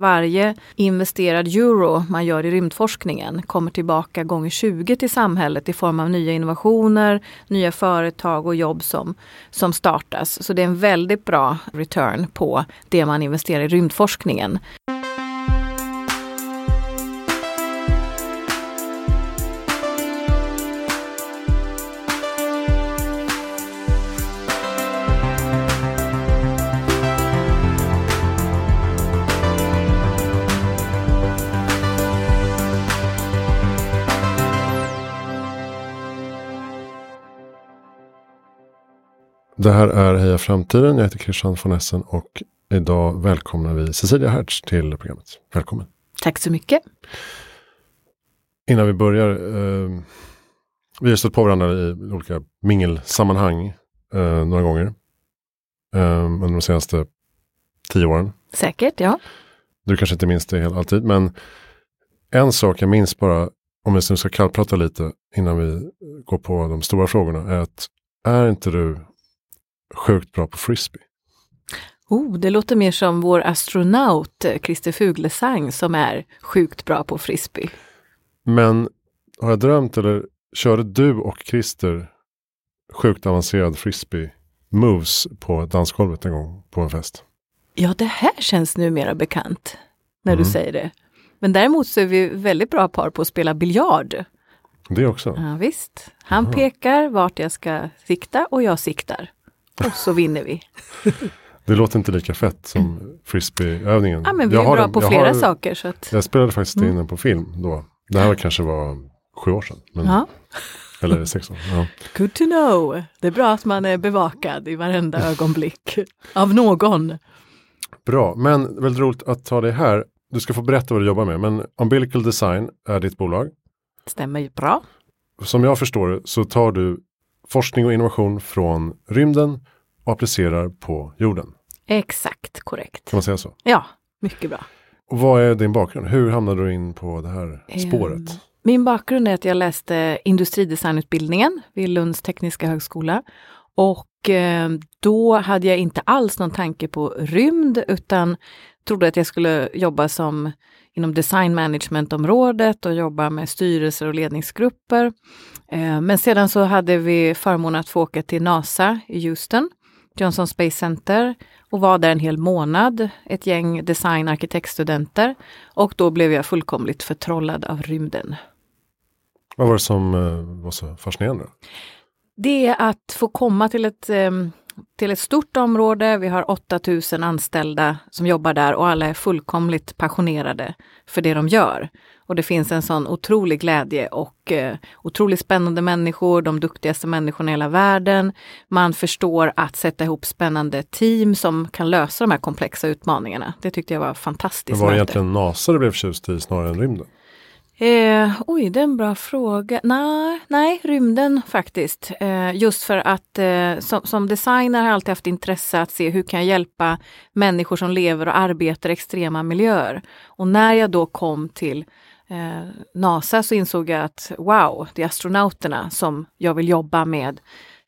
Varje investerad euro man gör i rymdforskningen kommer tillbaka gånger 20 till samhället i form av nya innovationer, nya företag och jobb som, som startas. Så det är en väldigt bra return på det man investerar i rymdforskningen. Det här är Heja Framtiden. Jag heter Christian von Essen och idag välkomnar vi Cecilia Hertz till programmet. Välkommen! Tack så mycket! Innan vi börjar. Eh, vi har stött på varandra i olika mingelsammanhang eh, några gånger. Eh, under de senaste tio åren. Säkert, ja. Du kanske inte minns det alltid, men en sak jag minns bara, om vi ska kallprata lite innan vi går på de stora frågorna, är att är inte du sjukt bra på frisbee. Oh, det låter mer som vår astronaut eh, Christer Fuglesang som är sjukt bra på frisbee. Men har jag drömt eller körde du och Christer sjukt avancerad frisbee moves på dansgolvet en gång på en fest? Ja, det här känns numera bekant när mm. du säger det. Men däremot så är vi väldigt bra par på att spela biljard. Det också? Ja, visst. Han Aha. pekar vart jag ska sikta och jag siktar. Och så vinner vi. Det låter inte lika fett som frisbeeövningen. Ja, men vi är bra en, på flera har, saker. Så att... Jag spelade faktiskt in mm. den på film då. Det här kanske var sju år sedan. Men, ja. Eller sex år. Ja. Good to know. Det är bra att man är bevakad i varenda ögonblick. Av någon. Bra, men väldigt roligt att ta dig här. Du ska få berätta vad du jobbar med. Men Umbilical Design är ditt bolag. Stämmer bra. Som jag förstår det så tar du forskning och innovation från rymden och applicerar på jorden. Exakt korrekt. Kan man säga så? Ja, mycket bra. Och vad är din bakgrund? Hur hamnade du in på det här ehm, spåret? Min bakgrund är att jag läste industridesignutbildningen vid Lunds tekniska högskola. Och ehm, då hade jag inte alls någon tanke på rymd utan trodde att jag skulle jobba som inom design management-området och jobba med styrelser och ledningsgrupper. Eh, men sedan så hade vi förmånen att få åka till NASA i Houston, Johnson Space Center och var där en hel månad, ett gäng design arkitektstudenter. Och då blev jag fullkomligt förtrollad av rymden. Vad var det som eh, var så fascinerande? Det är att få komma till ett ehm, till ett stort område. Vi har 8000 anställda som jobbar där och alla är fullkomligt passionerade för det de gör. Och det finns en sån otrolig glädje och eh, otroligt spännande människor, de duktigaste människorna i hela världen. Man förstår att sätta ihop spännande team som kan lösa de här komplexa utmaningarna. Det tyckte jag var fantastiskt. Men var det egentligen NASA du blev förtjust i snarare än rymden? Eh, oj, det är en bra fråga. Nej, nej rymden faktiskt. Eh, just för att eh, som, som, designer har jag alltid haft intresse att se hur kan jag hjälpa människor som lever och arbetar i extrema miljöer. Och när jag då kom till eh, NASA så insåg jag att wow, det är astronauterna som jag vill jobba med.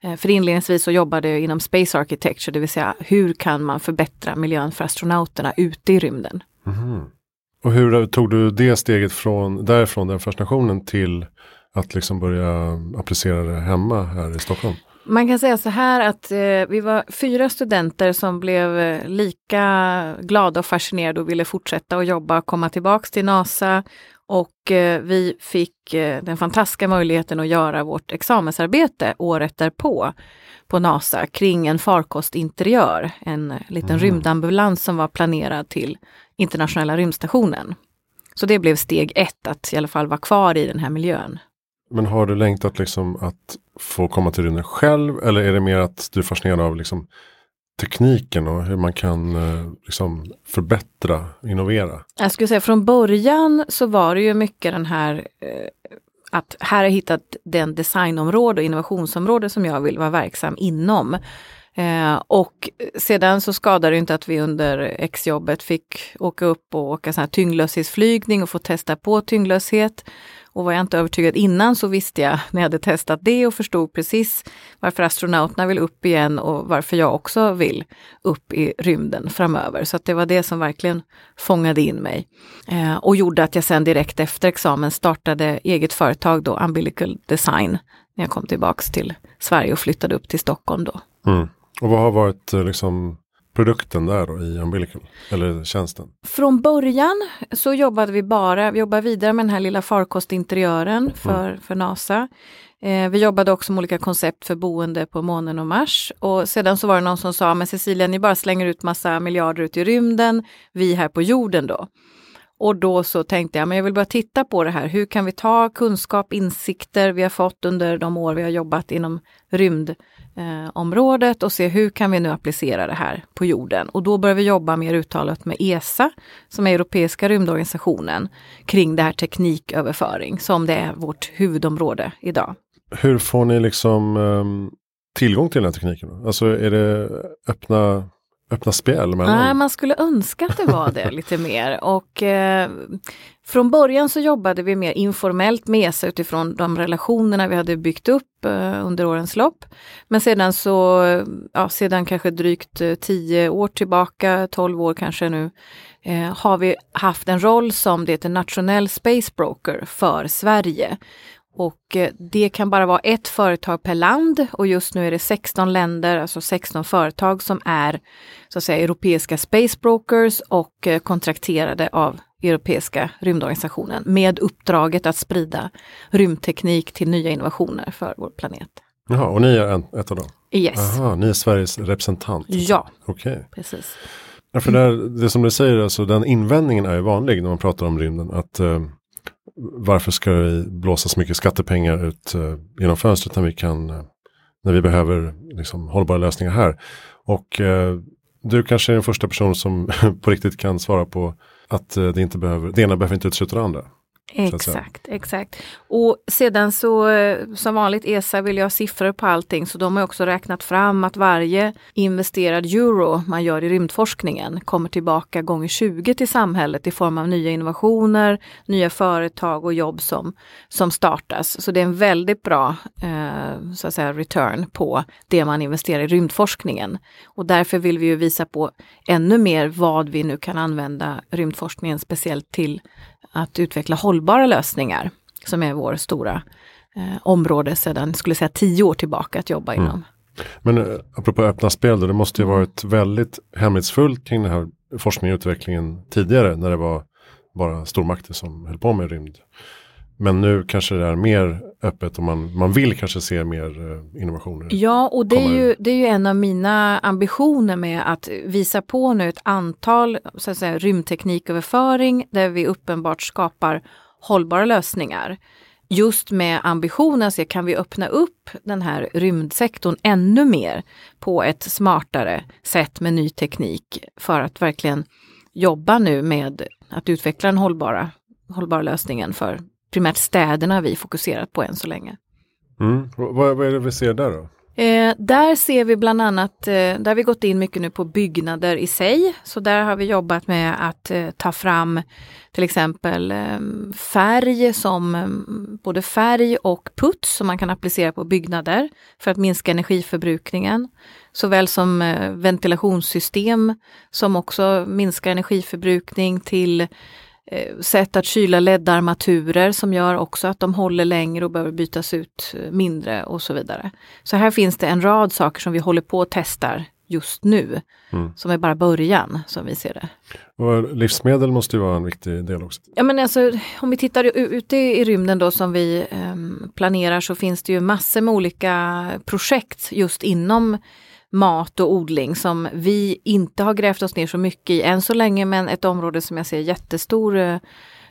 Eh, för inledningsvis så jobbade jag inom Space Architecture, det vill säga hur kan man förbättra miljön för astronauterna ute i rymden. Mm. Och hur tog du det steget från därifrån, den fascinationen till att liksom börja applicera det hemma här i Stockholm? Man kan säga så här att eh, vi var fyra studenter som blev eh, lika glada och fascinerade och ville fortsätta att jobba och komma tillbaks till NASA. Och eh, vi fick eh, den fantastiska möjligheten att göra vårt examensarbete året därpå på NASA kring en farkostinteriör, en liten mm. rymdambulans som var planerad till internationella rymdstationen. Så det blev steg ett, att i alla fall vara kvar i den här miljön. Men har du längtat liksom att få komma till rymden själv eller är det mer att du är fascinerad av liksom tekniken och hur man kan eh, liksom förbättra, innovera? Jag skulle säga från början så var det ju mycket den här eh, att här har jag hittat den designområde och innovationsområde som jag vill vara verksam inom. Eh, och sedan så skadar det inte att vi under exjobbet fick åka upp och åka sån här tyngdlöshetsflygning och få testa på tyngdlöshet. Och var jag inte övertygad innan så visste jag när jag hade testat det och förstod precis varför astronauterna vill upp igen och varför jag också vill upp i rymden framöver. Så det var det som verkligen fångade in mig. Eh, och gjorde att jag sen direkt efter examen startade eget företag då, Umbilical Design, när jag kom tillbaks till Sverige och flyttade upp till Stockholm då. Mm. Och vad har varit eh, liksom produkten där då i Umbilical? Eller tjänsten? Från början så jobbade vi bara, vi jobbade vidare med den här lilla farkostinteriören för, mm. för NASA. Eh, vi jobbade också med olika koncept för boende på månen och Mars. Och sedan så var det någon som sa, men Cecilia ni bara slänger ut massa miljarder ut i rymden, vi här på jorden då. Och då så tänkte jag, men jag vill bara titta på det här. Hur kan vi ta kunskap, insikter vi har fått under de år vi har jobbat inom rymdområdet eh, och se hur kan vi nu applicera det här på jorden. Och då börjar vi jobba mer uttalat med ESA, som är Europeiska rymdorganisationen, kring det här tekniköverföring, som det är vårt huvudområde idag. Hur får ni liksom um, tillgång till den här tekniken? Alltså är det öppna öppna spel? Mellan... Nej, man skulle önska att det var det lite mer. Och eh, från början så jobbade vi mer informellt med ESA utifrån de relationerna vi hade byggt upp eh, under årens lopp. Men sedan så, eh, ja, sedan kanske drygt eh, tio år tillbaka, tolv år kanske nu, eh, har vi haft en roll som det heter nationell space broker för Sverige. Och eh, det kan bara vara ett företag per land och just nu är det 16 länder, alltså 16 företag som är så att säga europeiska space brokers och kontrakterade av Europeiska rymdorganisationen med uppdraget att sprida rymdteknik till nya innovationer för vår planet. Jaha, och ni är en, ett av dem? Yes. Aha, ni är Sveriges representant? Ja, Okej. Okay. precis. Ja, för där, det som du säger, alltså, den invändningen är ju vanlig när man pratar om rymden. Att eh, varför ska vi blåsa så mycket skattepengar ut uh, genom fönstret när vi kan, uh, när vi behöver liksom, hållbara lösningar här. Och uh, du kanske är den första person som på riktigt kan svara på att eh, det inte behöver, det ena behöver inte utesluta det andra. Exakt, exakt. Och sedan så eh, som vanligt ESA vill jag ha siffror på allting så de har också räknat fram att varje investerad euro man gör i rymdforskningen kommer tillbaka gånger 20 till samhället i form av nya innovationer, nya företag och jobb som, som startas. Så det är en väldigt bra eh, så att säga, return på det man investerar i rymdforskningen. Och därför vill vi ju visa på ännu mer vad vi nu kan använda rymdforskningen speciellt till att utveckla hållbara lösningar som är vår stora eh, område sedan, skulle säga tio år tillbaka att jobba mm. inom. Men eh, apropå öppna spel då, det måste ju varit väldigt hemlighetsfullt kring den här forskningen och utvecklingen tidigare när det var bara stormakter som höll på med rymd. Men nu kanske det är mer öppet och man, man vill kanske se mer eh, innovationer. Ja, och det är, ju, det är ju en av mina ambitioner med att visa på nu ett antal så att säga, rymdtekniköverföring där vi uppenbart skapar hållbara lösningar. Just med ambitionen att se, kan vi öppna upp den här rymdsektorn ännu mer på ett smartare sätt med ny teknik för att verkligen jobba nu med att utveckla den hållbara, hållbara lösningen för primärt städerna vi fokuserat på än så länge. Mm. Vad, vad är det vi ser där då? Eh, där ser vi bland annat, eh, där har vi gått in mycket nu på byggnader i sig. Så där har vi jobbat med att eh, ta fram till exempel eh, färg som mm, både färg och puts som man kan applicera på byggnader för att minska energiförbrukningen. Såväl som eh, ventilationssystem som också minskar energiförbrukning till sätt att kyla LED-armaturer som gör också att de håller längre och behöver bytas ut eh, mindre och så vidare. Så här finns det en rad saker som vi håller på och testar just nu. Mm. Som är bara början som vi ser det. Och livsmedel måste ju vara en viktig del också. Ja men alltså om vi tittar ute i rymden då som vi eh, planerar så finns det ju massor med olika projekt just inom mat och odling som vi inte har grävt oss ner så mycket i än så länge, men ett område som jag ser jättestor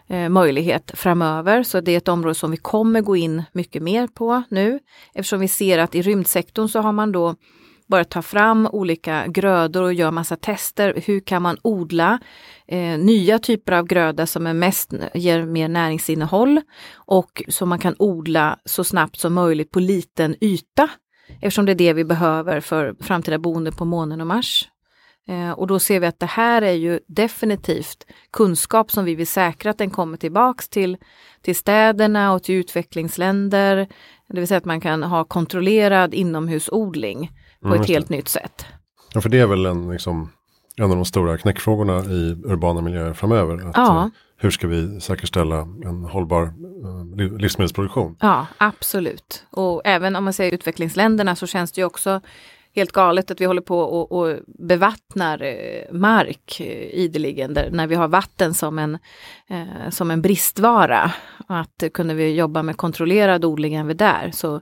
eh, möjlighet framöver. Så det är ett område som vi kommer gå in mycket mer på nu eftersom vi ser att i rymdsektorn så har man då börjat ta fram olika grödor och gör massa tester. Hur kan man odla eh, nya typer av gröda som är mest, ger mer näringsinnehåll och som man kan odla så snabbt som möjligt på liten yta Eftersom det är det vi behöver för framtida boende på månen och Mars. Eh, och då ser vi att det här är ju definitivt kunskap som vi vill säkra att den kommer tillbaks till, till städerna och till utvecklingsländer. Det vill säga att man kan ha kontrollerad inomhusodling på mm, ett helt nytt sätt. Ja, för det är väl en, liksom, en av de stora knäckfrågorna i urbana miljöer framöver. Att, ja. Hur ska vi säkerställa en hållbar eh, livsmedelsproduktion? Ja, absolut. Och även om man säger utvecklingsländerna så känns det ju också helt galet att vi håller på och, och bevattnar eh, mark eh, ideligen där, när vi har vatten som en, eh, som en bristvara. Att kunde vi jobba med kontrollerad odling även där så,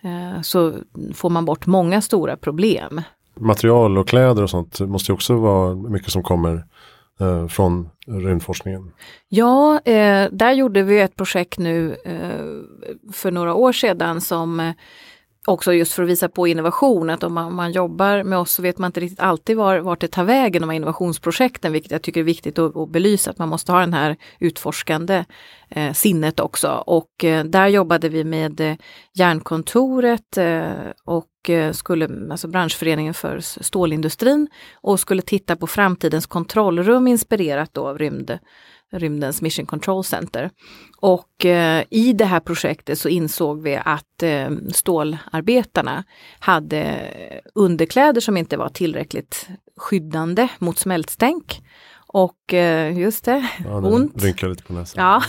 eh, så får man bort många stora problem. Material och kläder och sånt måste också vara mycket som kommer eh, från rymdforskningen? Ja, eh, där gjorde vi ett projekt nu eh, för några år sedan som eh, också just för att visa på innovation, att om man, man, jobbar med oss så vet man inte riktigt alltid var, vart det tar vägen, de här innovationsprojekten, vilket jag tycker är viktigt att, att belysa, att man måste ha den här utforskande eh, sinnet också. Och eh, där jobbade vi med eh, Hjärnkontoret eh, och Eh, skulle, alltså branschföreningen för stålindustrin och skulle titta på framtidens kontrollrum inspirerat då av rymd rymdens Mission Control Center. Och eh, i det här projektet så insåg vi att eh, stålarbetarna hade underkläder som inte var tillräckligt skyddande mot smältstänk. Och eh, just det, ja, ont. Rynkar lite på näsan. Ja.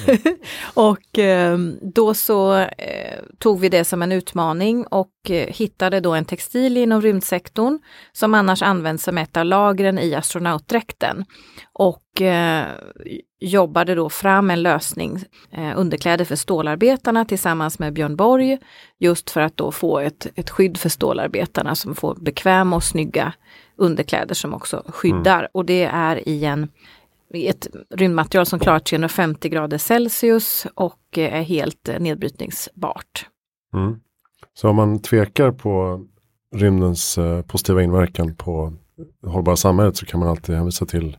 och eh, då så eh, tog vi det som en utmaning och hittade då en textil inom rymdsektorn som annars används som ett av lagren i astronautdräkten. Och jobbade då fram en lösning, underkläder för stålarbetarna tillsammans med Björn Borg, just för att då få ett, ett skydd för stålarbetarna som får bekväma och snygga underkläder som också skyddar. Mm. Och det är i en, ett rymdmaterial som klarar 350 grader Celsius och är helt nedbrytningsbart. Mm. Så om man tvekar på rymdens eh, positiva inverkan på det hållbara samhället så kan man alltid hänvisa till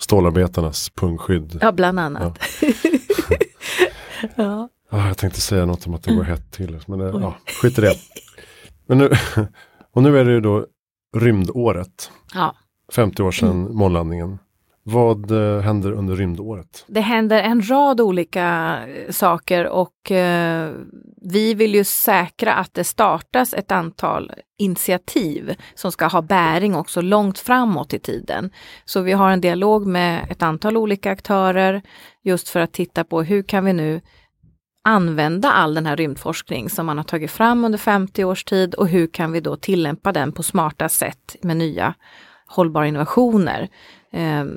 stålarbetarnas pungskydd. Ja, bland annat. Ja. ja. Ah, jag tänkte säga något om att det går hett till, men det, ja, skit i det. Men nu, och nu är det ju då rymdåret. Ja. 50 år sedan mm. månlandningen. Vad eh, händer under rymdåret? Det händer en rad olika eh, saker och eh, vi vill ju säkra att det startas ett antal initiativ som ska ha bäring också långt framåt i tiden. Så vi har en dialog med ett antal olika aktörer just för att titta på hur kan vi nu använda all den här rymdforskning som man har tagit fram under 50 års tid och hur kan vi då tillämpa den på smarta sätt med nya hållbara innovationer. Ehm,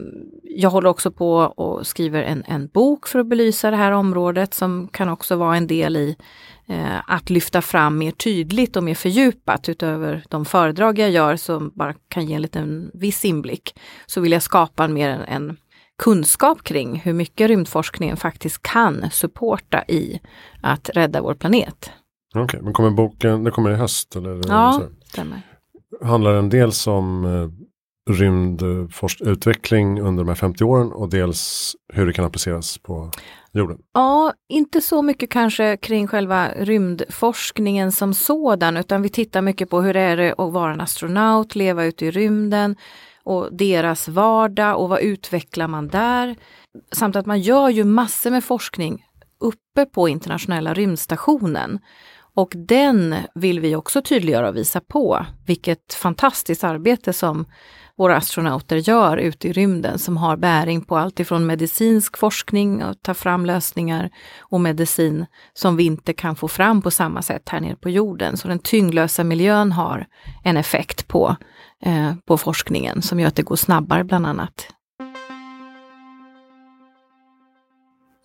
jag håller också på och skriver en, en bok för att belysa det här området som kan också vara en del i eh, att lyfta fram mer tydligt och mer fördjupat utöver de föredrag jag gör som bara kan ge en liten viss inblick. Så vill jag skapa en mer en kunskap kring hur mycket rymdforskningen faktiskt kan supporta i att rädda vår planet. Okej, okay, men kommer boken, det kommer i höst? Eller ja, stämmer. Handlar den dels om eh, rymdutveckling under de här 50 åren och dels hur det kan appliceras på jorden? Ja, inte så mycket kanske kring själva rymdforskningen som sådan, utan vi tittar mycket på hur är det att vara en astronaut, leva ute i rymden, och deras vardag och vad utvecklar man där? Samt att man gör ju massor med forskning uppe på internationella rymdstationen. Och den vill vi också tydliggöra och visa på. Vilket fantastiskt arbete som våra astronauter gör ute i rymden som har bäring på allt ifrån medicinsk forskning och ta fram lösningar och medicin som vi inte kan få fram på samma sätt här nere på jorden. Så den tyngdlösa miljön har en effekt på eh, på forskningen som gör att det går snabbare bland annat.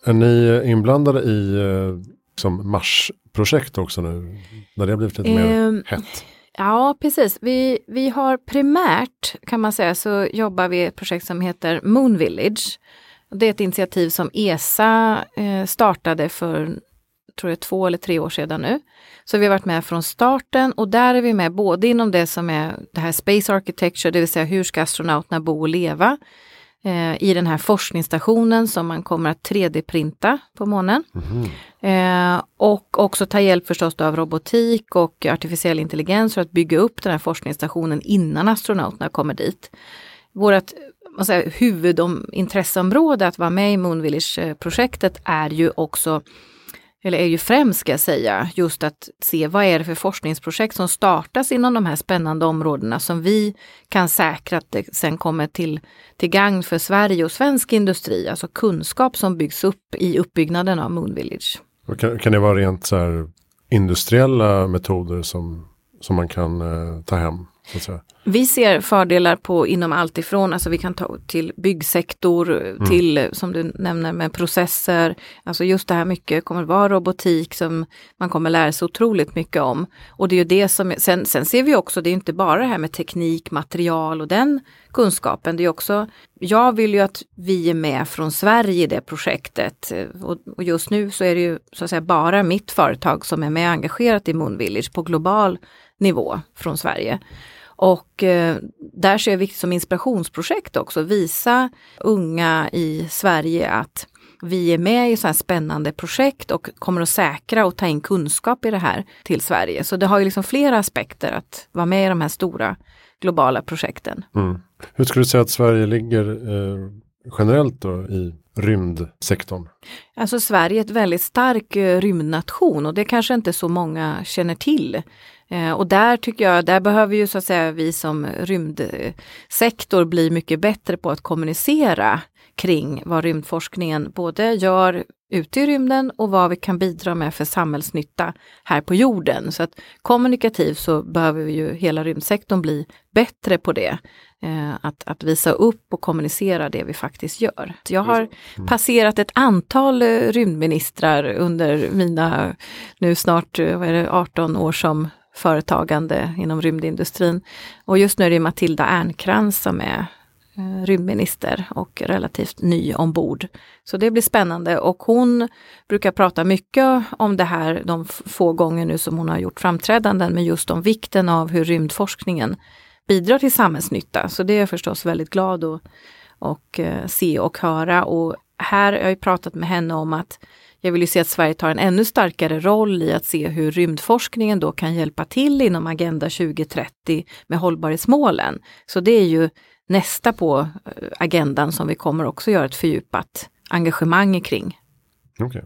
Är ni inblandade i eh, som Mars-projekt också nu? När det har blivit lite mer eh, hett? Ja, precis. Vi, vi har primärt, kan man säga, så jobbar vi i ett projekt som heter Moon Village. Det är ett initiativ som ESA eh, startade för tror jag, två eller tre år sedan nu. Så vi har varit med från starten och där är vi med både inom det som är det här Space Architecture, det vill säga hur ska astronauterna bo och leva eh, i den här forskningsstationen som man kommer att 3D-printa på månen. Mm. Eh, och också ta hjälp förstås av robotik och artificiell intelligens för att bygga upp den här forskningsstationen innan astronauterna kommer dit. vårt säga, huvudintresseområde att vara med i Moonvillage-projektet är ju också eller är ju främst ska jag säga, just att se vad är det för forskningsprojekt som startas inom de här spännande områdena som vi kan säkra att det sen kommer till, till gagn för Sverige och svensk industri, alltså kunskap som byggs upp i uppbyggnaden av Moon Village. Kan, kan det vara rent så här industriella metoder som, som man kan eh, ta hem? Vi ser fördelar på inom allt ifrån, alltså vi kan ta till byggsektor, mm. till som du nämner med processer. Alltså just det här mycket kommer vara robotik som man kommer lära sig otroligt mycket om. Och det är ju det som, sen, sen ser vi också, det är inte bara det här med teknik, material och den kunskapen. Det är också, jag vill ju att vi är med från Sverige i det projektet. Och, och just nu så är det ju så att säga bara mitt företag som är med engagerat i Moon Village på global nivå från Sverige. Och eh, där ser vi som inspirationsprojekt också, visa unga i Sverige att vi är med i så här spännande projekt och kommer att säkra och ta in kunskap i det här till Sverige. Så det har ju liksom flera aspekter att vara med i de här stora globala projekten. Mm. Hur skulle du säga att Sverige ligger eh, generellt då i rymdsektorn? Alltså Sverige är ett väldigt stark eh, rymdnation och det kanske inte så många känner till. Eh, och där tycker jag, där behöver ju så att säga vi som rymdsektor bli mycket bättre på att kommunicera kring vad rymdforskningen både gör ute i rymden och vad vi kan bidra med för samhällsnytta här på jorden. Så att kommunikativt så behöver vi ju hela rymdsektorn bli bättre på det. Eh, att, att visa upp och kommunicera det vi faktiskt gör. Jag har mm. passerat ett antal eh, rymdministrar under mina nu snart vad är det, 18 år som företagande inom rymdindustrin. Och just nu är det Matilda Ernkrans som är eh, rymdminister och relativt ny ombord. Så det blir spännande och hon brukar prata mycket om det här de få gånger nu som hon har gjort framträdanden, men just om vikten av hur rymdforskningen bidrar till samhällsnytta. Så det är jag förstås väldigt glad att och, eh, se och höra. Och här har jag pratat med henne om att jag vill ju se att Sverige tar en ännu starkare roll i att se hur rymdforskningen då kan hjälpa till inom Agenda 2030 med hållbarhetsmålen. Så det är ju nästa på eh, agendan som vi kommer också göra ett fördjupat engagemang kring. Okay.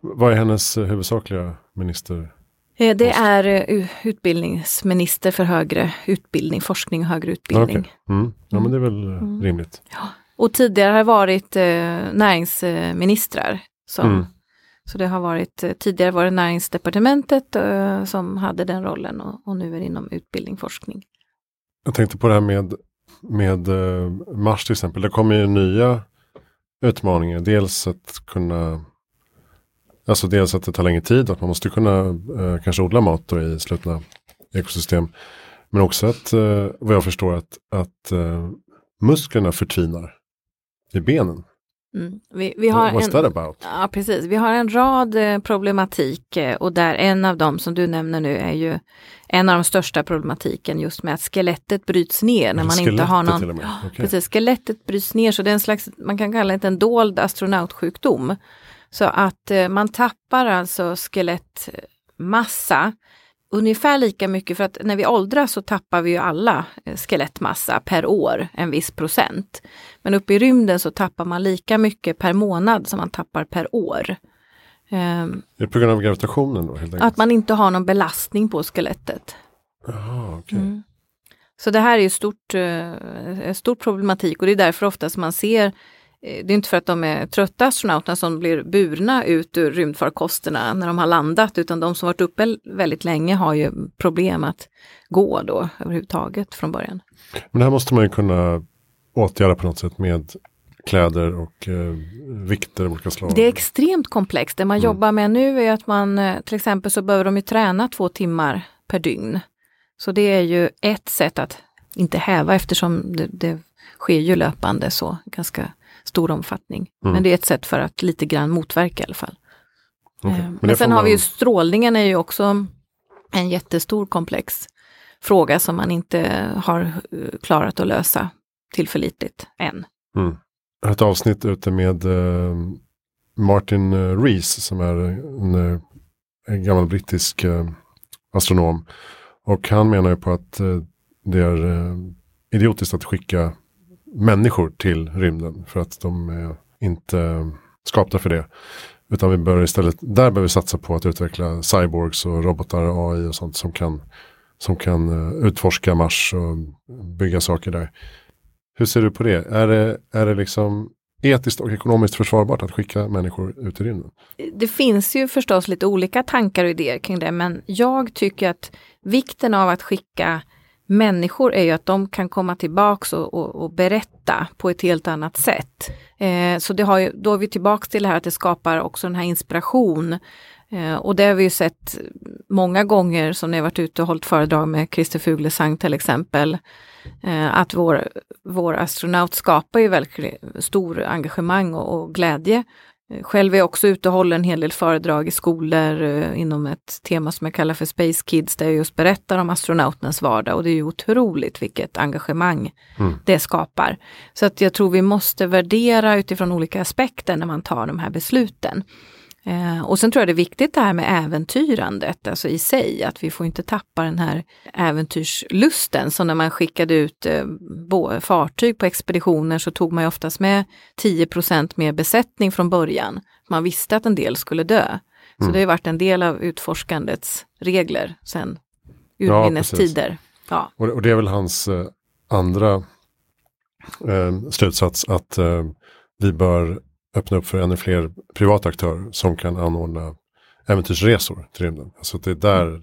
Vad är hennes eh, huvudsakliga minister? Eh, det är utbildningsminister för högre utbildning, forskning och högre utbildning. Okay. Mm. Ja men det är väl mm. rimligt. Ja. Och tidigare har varit eh, näringsministrar som mm. Så det har varit, eh, tidigare var det näringsdepartementet eh, som hade den rollen och, och, nu är det inom utbildning forskning. Jag tänkte på det här med, med eh, Mars till exempel. Det kommer ju nya utmaningar. Dels att kunna Alltså dels att det tar längre tid, att man måste kunna eh, kanske odla mat då i slutna ekosystem. Men också att, eh, vad jag förstår, att, att musklerna förtvinar i benen. Mm. Vi, vi har What's en, that about? Ja, precis. Vi har en rad eh, problematik eh, och där en av dem som du nämner nu är ju en av de största problematiken just med att skelettet bryts ner när man inte har någon... Okay. Precis, skelettet bryts ner så det är en slags, man kan kalla det en dold astronautsjukdom. Så att eh, man tappar alltså skelettmassa ungefär lika mycket för att när vi åldras så tappar vi ju alla eh, skelettmassa per år, en viss procent. Men uppe i rymden så tappar man lika mycket per månad som man tappar per år. Um, det på grund av gravitationen då? Helt enkelt. Att man inte har någon belastning på skelettet. Aha, okay. Mm. Så det här är ju stort, uh, stor problematik och det är därför ofta som man ser Eh, det är inte för att de är trötta astronauterna som blir burna ut ur rymdfarkosterna när de har landat, utan de som varit uppe väldigt länge har ju problem att gå då överhuvudtaget från början. Men det här måste man ju kunna åtgärda på något sätt med kläder och eh, vikter av olika slag. Det är extremt komplext. Det man mm. jobbar med nu är att man eh, till exempel så behöver de ju träna två timmar per dygn. Så det är ju ett sätt att inte häva eftersom det, det sker ju löpande så ganska stor omfattning. Mm. Men det är ett sätt för att lite grann motverka i alla fall. Okay. Men, Men sen man... har vi ju strålningen är ju också en jättestor komplex fråga som man inte har eh, klarat att lösa tillförlitligt än. Mm. Ett avsnitt ute med uh, Martin Rees som är en, en gammal brittisk astronom. Och han menar ju på att det är idiotiskt att skicka människor till rymden för att de är inte skapta för det. Utan vi bör istället, där behöver vi satsa på att utveckla cyborgs och robotar och AI och sånt som kan, som kan eh, utforska Mars och bygga saker där. Hur ser du på det? Är det, är det liksom etiskt och ekonomiskt försvarbart att skicka människor ut i rymden? Det finns ju förstås lite olika tankar och idéer kring det, men jag tycker att vikten av att skicka människor är ju att de kan komma tillbaks och, och, och berätta på ett helt annat sätt. Eh, så det har ju, då är vi tillbaks till det här att det skapar också den här inspiration. Eh, och det har vi ju sett många gånger som ni har varit ute och hållit föredrag med Christer Fuglesang till exempel. Eh, att vår, vår astronaut skapar ju väldigt stor engagemang och, och glädje själv är jag också ute och håller en hel del föredrag i skolor eh, inom ett tema som jag kallar för Space Kids där jag just berättar om astronauternas vardag och det är ju otroligt vilket engagemang mm. det skapar. Så att jag tror vi måste värdera utifrån olika aspekter när man tar de här besluten. Eh, och sen tror jag det är viktigt det här med äventyrandet, alltså i sig, att vi får inte tappa den här äventyrslusten. Så när man skickade ut eh, fartyg på expeditioner så tog man ju oftast med 10% mer besättning från början. Man visste att en del skulle dö. Så mm. det har varit en del av utforskandets regler sen urminnes ja, tider. Ja. Och, och, det är väl hans eh, andra eh, slutsats att eh, vi bör öppna upp för ännu fler privata aktörer som kan anordna äventyrsresor till rymden. Alltså det är där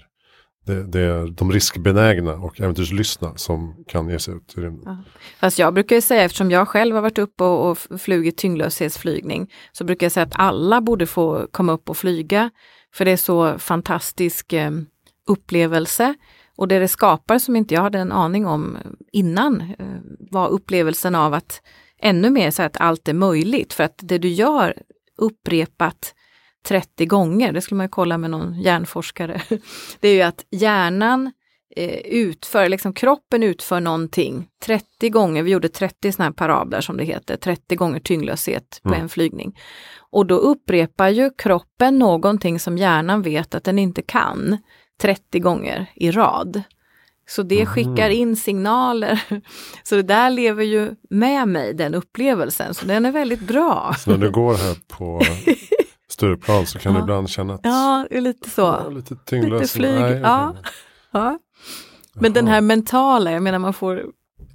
det, det, är de riskbenägna och äventyrslystna som kan ge sig ut i rymden. Ja. Fast jag brukar säga, eftersom jag själv har varit uppe och, och flugit tyngdlöshetsflygning, så brukar jag säga att alla borde få komma upp och flyga. För det är så fantastisk eh, upplevelse. Och det det skapar som inte jag hade en aning om innan eh, var upplevelsen av att ännu mer så att allt är möjligt. För att det du gör upprepat 30 gånger, det skulle man kolla med någon hjärnforskare, det är ju att hjärnan eh, utför, liksom kroppen utför någonting 30 gånger, vi gjorde 30 sådana här parabler som det heter, 30 gånger tyngdlöshet på mm. en flygning. Och då upprepar ju kroppen någonting som hjärnan vet att den inte kan 30 gånger i rad. Så det skickar in signaler. Så det där lever ju med mig, den upplevelsen. Så den är väldigt bra. Så när du går här på Stureplan så kan ja. du ibland känna att Ja, lite så. Ja, lite tyngdlös. Lite flyg. Nej, ja. ja. Men den här mentala, jag menar man får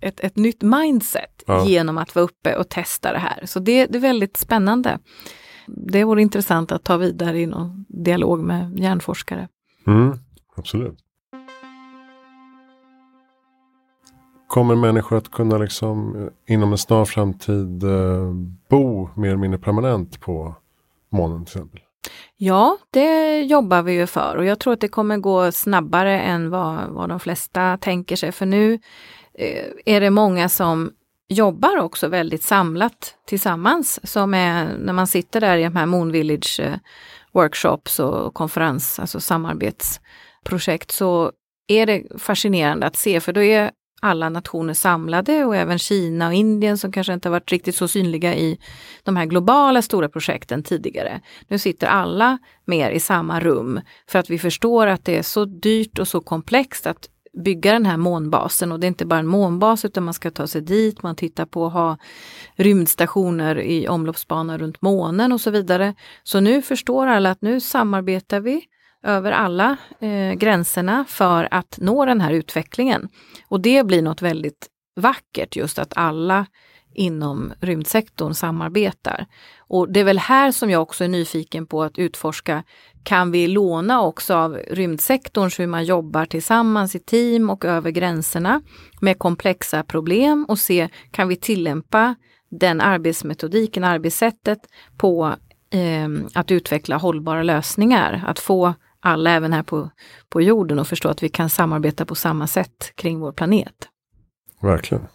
ett, ett nytt mindset genom att vara uppe och testa det här. Så det, det är väldigt spännande. Det vore intressant att ta vidare i någon dialog med hjärnforskare. Mm, absolut. Kommer människor att kunna liksom eh, inom en snar framtid eh, bo mer eller mindre permanent på månen till exempel? Ja, det jobbar vi ju för och jag tror att det kommer gå snabbare än vad, vad de flesta tänker sig. För nu eh, är det många som jobbar också väldigt samlat tillsammans. Som är när man sitter där i de här Moon Village eh, workshops och konferens, alltså samarbetsprojekt, så är det fascinerande att se för då är alla nationer samlade och även Kina och Indien som kanske inte varit riktigt så synliga i de här globala stora projekten tidigare. Nu sitter alla mer i samma rum för att vi förstår att det är så dyrt och så komplext att bygga den här månbasen och det är inte bara en månbas utan man ska ta sig dit, man tittar på att ha rymdstationer i omloppsbana runt månen och så vidare. Så nu förstår alla att nu samarbetar vi över alla eh, gränserna för att nå den här utvecklingen. Och det blir något väldigt vackert just att alla inom rymdsektorn samarbetar. Och det är väl här som jag också är nyfiken på att utforska, kan vi låna också av rymdsektorn hur man jobbar tillsammans i team och över gränserna med komplexa problem och se, kan vi tillämpa den arbetsmetodiken, arbetssättet på eh, att utveckla hållbara lösningar, att få alla även här på, på jorden och förstå att vi kan samarbeta på samma sätt kring vår planet. Verkligen.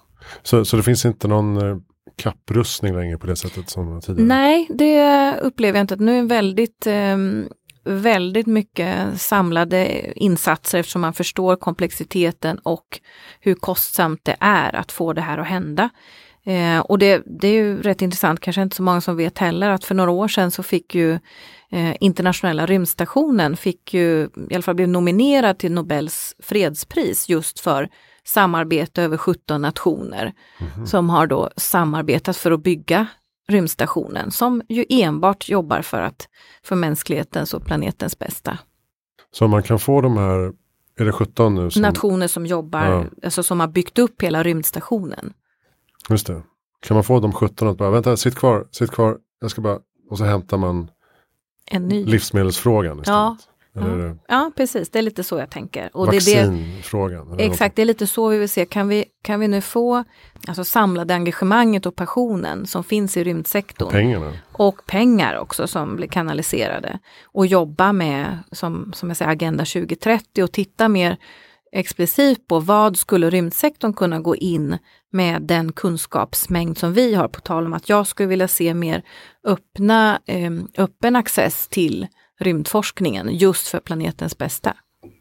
Så, så det finns inte någon eh, kapprustning längre på det sättet som tidigare? Nej, det upplever jag inte. Nu är väldigt eh, väldigt mycket samlade insatser eftersom man förstår komplexiteten och hur kostsamt det är att få det här att hända. Eh, och det, det, är ju rätt intressant, kanske inte så många som vet heller, att för några år sedan så fick ju eh, internationella rymdstationen, fick ju, i alla fall blev nominerad till Nobels fredspris just för samarbete över 17 nationer som har då samarbetat för att bygga rymdstationen som ju enbart jobbar för att för mänsklighetens och planetens bästa. Så man kan få de här, är det 17 nu? Som, Nationer som jobbar, Ja. alltså som har byggt upp hela rymdstationen. Just det. Kan man få de 17 att bara, vänta, sitt kvar, sitt kvar, jag ska bara, och så hämtar man En ny. livsmedelsfrågan istället. Ja. Eller Ja. det precis, det är lite så jag tänker. Och det det, vaccinfrågan? eller Exakt, det är lite så vi vill se. Kan vi, kan vi nu få alltså, samlade engagemanget och passionen som finns i rymdsektorn Pengarna. och pengar också som blir kanaliserade och jobba med, som, som jag säger, Agenda 2030 och titta mer explicit på vad skulle rymdsektorn kunna gå in med den kunskapsmängd som vi har, på tal om att jag skulle vilja se mer öppna, eh, öppen access till rymdforskningen just för planetens bästa.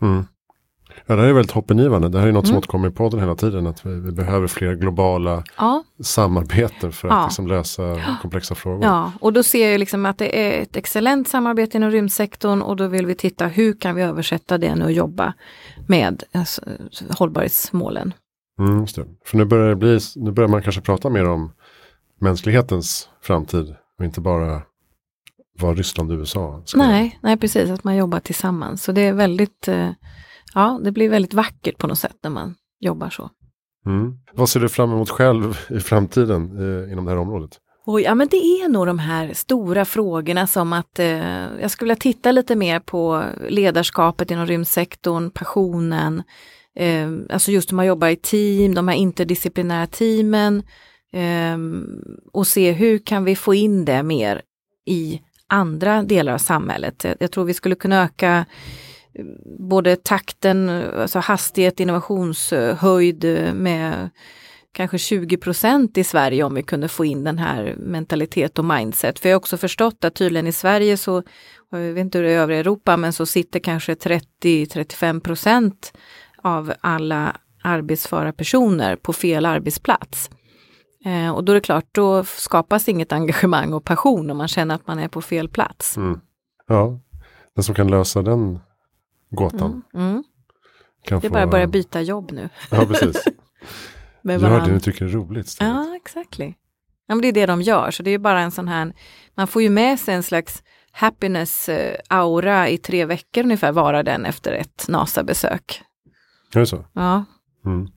Mm. Ja, det här är väldigt hoppingivande. Det här är något som Mm. återkommer i podden hela tiden. Att vi, vi behöver fler globala Ja, samarbeten för att Ja. liksom lösa komplexa frågor. Ja, och då ser jag liksom att det är ett excellent samarbete inom rymdsektorn och då vill vi titta hur kan vi översätta det nu och jobba med alltså, hållbarhetsmålen. Mm. För nu börjar, det bli, nu börjar man kanske prata mer om mänsklighetens framtid och inte bara vad Ryssland och USA ska. Nej, nej, precis, att man jobbar tillsammans. Så det är väldigt, eh, ja, det blir väldigt vackert på något sätt när man jobbar så. Mm. Vad ser du fram emot själv i framtiden eh, inom det här området? Oj, ja men det är nog de här stora frågorna som att eh, jag skulle vilja titta lite mer på ledarskapet inom rymdsektorn, passionen, eh, alltså just hur man jobbar i team, de här interdisciplinära teamen eh, och se hur kan vi få in det mer i andra delar av samhället. Jag, tror vi skulle kunna öka både takten, alltså hastighet, innovationshöjd eh, med kanske 20 procent i Sverige om vi kunde få in den här mentalitet och mindset. För jag har också förstått att tydligen i Sverige så, jag vet inte hur det är i övriga Europa, men så sitter kanske 30-35 procent av alla arbetsföra personer på fel arbetsplats. Eh, och då är det klart, då skapas inget engagemang och passion om man känner att man är på fel plats. Mm. Ja, den som kan lösa den gåtan Mm, mm. kan Det är få... bara att börja byta jobb nu. Ja, precis. Gör det varandra. ni tycker är roligt. istället. Ja, exactly. Ja, men det är det de gör, så det är bara en sån här, man får ju med sig en slags happiness eh, aura i tre veckor ungefär, vara den efter ett NASA-besök. Är det så? Ja. Mm.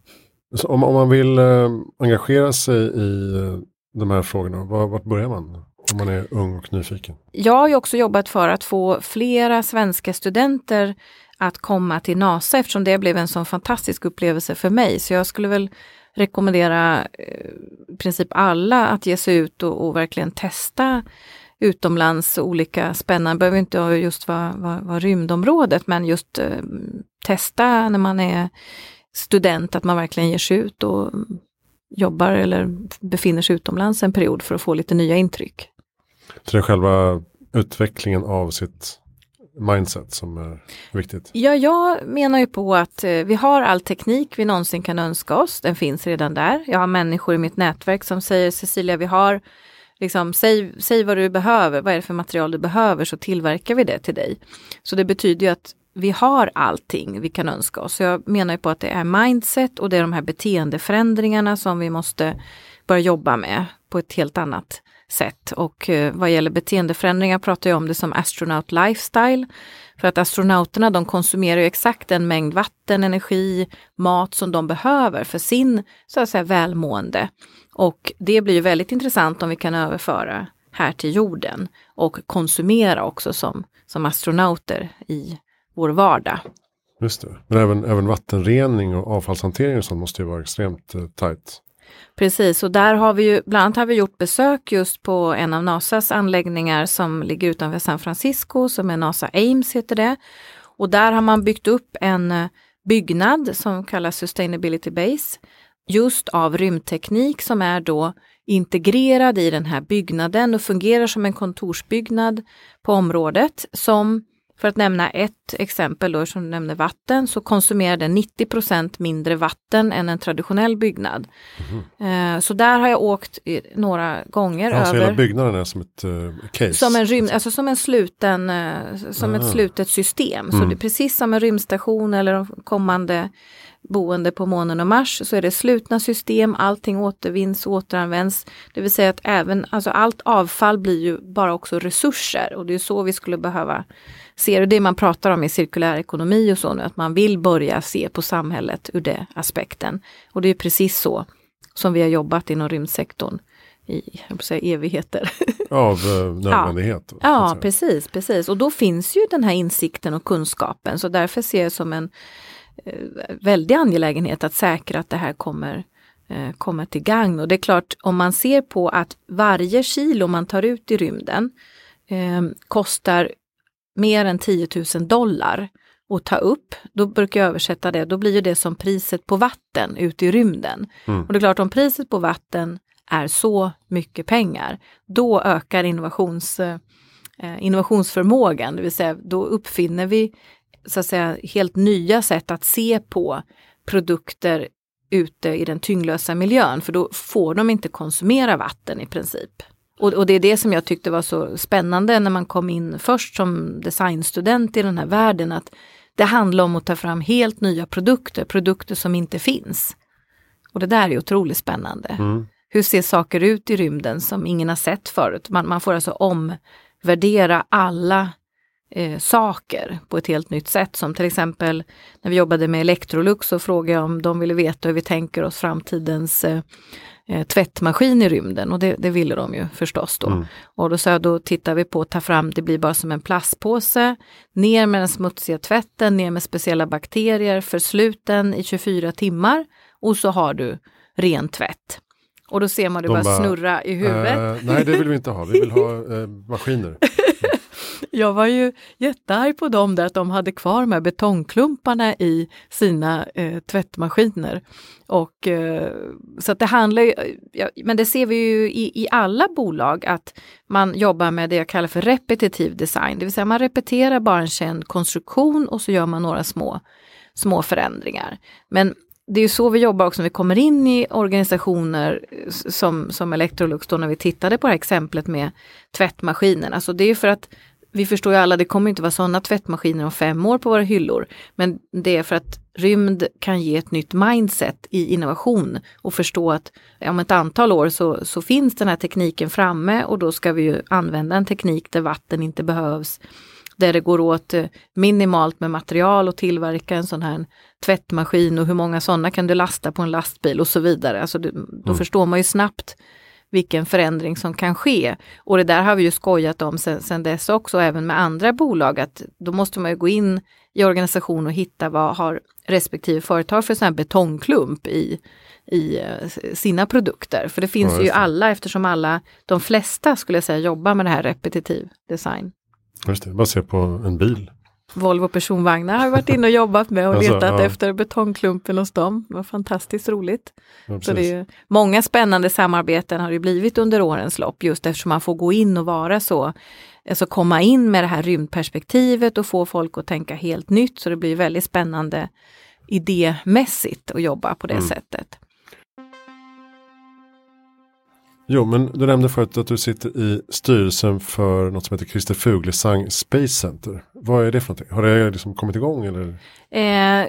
så om, om man vill eh, engagera sig i eh, de här frågorna, var, vart börjar man? Om man är ung och nyfiken. Jag har ju också jobbat för att få flera svenska studenter att komma till NASA eftersom det blev en sån fantastisk upplevelse för mig. Så jag skulle väl rekommendera eh, i princip alla att ge sig ut och, och verkligen testa utomlands olika spännande, behöver inte just vara, vara, vara rymdområdet, men just eh, testa när man är student, att man verkligen ger sig ut och jobbar eller befinner sig utomlands en period för att få lite nya intryck. Så det är själva utvecklingen av sitt mindset som är viktigt. Ja, jag menar ju på att eh, vi har all teknik vi någonsin kan önska oss. Den finns redan där. Jag har människor i mitt nätverk som säger Cecilia, vi har liksom, säg, säg vad du behöver, vad är det för material du behöver så tillverkar vi det till dig. Så det betyder ju att vi har allting vi kan önska oss. Så jag menar ju på att det är mindset och det är de här beteendeförändringarna som vi måste börja jobba med på ett helt annat sätt. Och eh, vad gäller beteendeförändringar pratar jag om det som astronaut lifestyle. För att astronauterna de konsumerar ju exakt den mängd vatten, energi, mat som de behöver för sin så att säga, välmående. Och det blir ju väldigt intressant om vi kan överföra här till jorden och konsumera också som, som astronauter i vår vardag. Just det. Men även, även vattenrening och avfallshantering och sånt måste ju vara extremt eh, tajt. Precis, och där har vi ju, bland annat har vi gjort besök just på en av NASAs anläggningar som ligger utanför San Francisco, som är NASA Ames heter det. Och där har man byggt upp en eh, byggnad som kallas Sustainability Base, just av rymdteknik som är då integrerad i den här byggnaden och fungerar som en kontorsbyggnad på området som för att nämna ett exempel då, som du nämnde vatten, så konsumerar den 90% mindre vatten än en traditionell byggnad. Eh, så där har jag åkt några gånger Alltså över. hela byggnaden är som ett eh, case. Som en rymd, alltså som en sluten, eh, som Ah. ett slutet system. Så Mm. det är precis som en rymdstation eller de kommande boende på månen och Mars så är det slutna system, allting återvinns och återanvänds. Det vill säga att även, alltså allt avfall blir ju bara också resurser och det är så vi skulle behöva se det. Det man pratar om i cirkulär ekonomi och så nu, att man vill börja se på samhället ur den aspekten. Och det är precis så som vi har jobbat inom rymdsektorn i säga, evigheter. Av eh, nödvändighet. Ja, ja precis, precis. Och då finns ju den här insikten och kunskapen så därför ser jag som en väldig angelägenhet att säkra att det här kommer eh, kommer till gagn. Och det är klart, om man ser på att varje kilo man tar ut i rymden eh, kostar mer än 10 000 dollar att ta upp, då brukar jag översätta det, då blir det som priset på vatten ute i rymden. Mm. Och det är klart, om priset på vatten är så mycket pengar, då ökar innovations, eh, innovationsförmågan, det vill säga då uppfinner vi så att säga helt nya sätt att se på produkter ute i den tyngdlösa miljön, för då får de inte konsumera vatten i princip. Och, och, det är det som jag tyckte var så spännande när man kom in först som designstudent i den här världen, att det handlar om att ta fram helt nya produkter, produkter som inte finns. Och det där är otroligt spännande. Mm. Hur ser saker ut i rymden som ingen har sett förut? Man, man får alltså omvärdera alla eh, saker på ett helt nytt sätt. Som till exempel när vi jobbade med Electrolux så frågade jag om de ville veta hur vi tänker oss framtidens eh, eh, tvättmaskin i rymden och det, det ville de ju förstås då. Mm. Och då sa jag, då tittar vi på att ta fram, det blir bara som en plastpåse, ner med den smutsiga tvätten, ner med speciella bakterier, försluten i 24 timmar och så har du ren tvätt. Och då ser man det bara, bara snurra i huvudet. Uh, nej, det vill vi inte ha. Vi vill ha uh, maskiner. Jag var ju jättearg på dem där att de hade kvar de här betongklumparna i sina eh, tvättmaskiner. Och, eh, så att det handlar ju, eh, ja, men det ser vi ju i, i alla bolag att man jobbar med det jag kallar för repetitiv design, det vill säga man repeterar bara en känd konstruktion och så gör man några små, små förändringar. Men det är så vi jobbar också när vi kommer in i organisationer som, som Electrolux då när vi tittade på det här exemplet med tvättmaskinen. Alltså det är för att vi förstår ju alla, det kommer inte vara sådana tvättmaskiner om fem år på våra hyllor. Men det är för att rymd kan ge ett nytt mindset i innovation och förstå att om ett antal år så, så finns den här tekniken framme och då ska vi ju använda en teknik där vatten inte behövs där det går åt eh, minimalt med material och tillverka en sån här tvättmaskin och hur många sådana kan du lasta på en lastbil och så vidare. Alltså då mm. förstår man ju snabbt vilken förändring som kan ske. Och det där har vi ju skojat om sen, sen dess också, även med andra bolag, att då måste man ju gå in i organisation och hitta vad har respektive företag för sån här betongklump i, i uh, sina produkter. För det finns ja, ju alla eftersom alla, de flesta skulle jag säga, jobbar med det här repetitiv design. Just det, bara se på en bil. Volvo personvagnar har varit inne och jobbat med och alltså, letat ja. efter betongklumpen hos dem. Det var fantastiskt roligt. Ja, så det är många spännande samarbeten har det blivit under årens lopp just eftersom man får gå in och vara så, alltså komma in med det här rymdperspektivet och få folk att tänka helt nytt. Så det blir väldigt spännande idémässigt att jobba på det mm. sättet. Jo, men du nämnde förut att du sitter i styrelsen för något som heter Christer Fuglesang Space Center. Vad är det för någonting? Har det liksom kommit igång? Eller? Eh,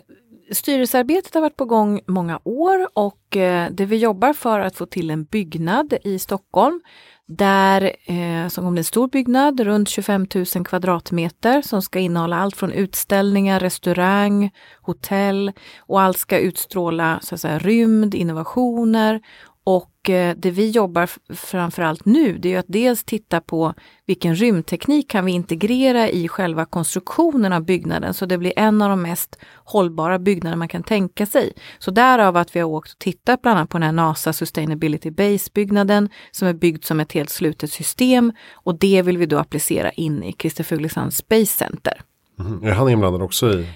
styrelsearbetet har varit på gång många år och eh, det vi jobbar för att få till en byggnad i Stockholm där eh, som kommer en stor byggnad runt 25 000 kvadratmeter som ska innehålla allt från utställningar, restaurang, hotell och allt ska utstråla så att säga, rymd, innovationer och eh, det vi jobbar framförallt nu, det är att dels titta på vilken rymdteknik kan vi integrera i själva konstruktionen av byggnaden så det blir en av de mest hållbara byggnader man kan tänka sig. Så därav att vi har åkt och tittat bland annat på den här NASA Sustainability Base-byggnaden som är byggd som ett helt slutet system och det vill vi då applicera in i Christer Fuglesang Space Center. Mm. Är han inblandad också i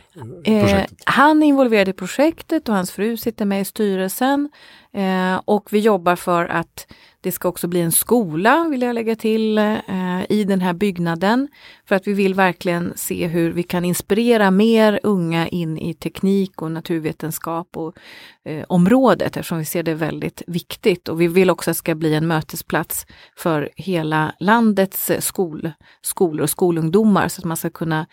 eh, projektet? Eh, han är involverad i projektet och hans fru sitter med i styrelsen. Eh, och vi jobbar för att det ska också bli en skola, vill jag lägga till, eh, i den här byggnaden. För att vi vill verkligen se hur vi kan inspirera mer unga in i teknik och naturvetenskap och eh, området eftersom vi ser det väldigt viktigt. Och vi vill också att det ska bli en mötesplats för hela landets eh, skol, skolor och skolungdomar så att man ska kunna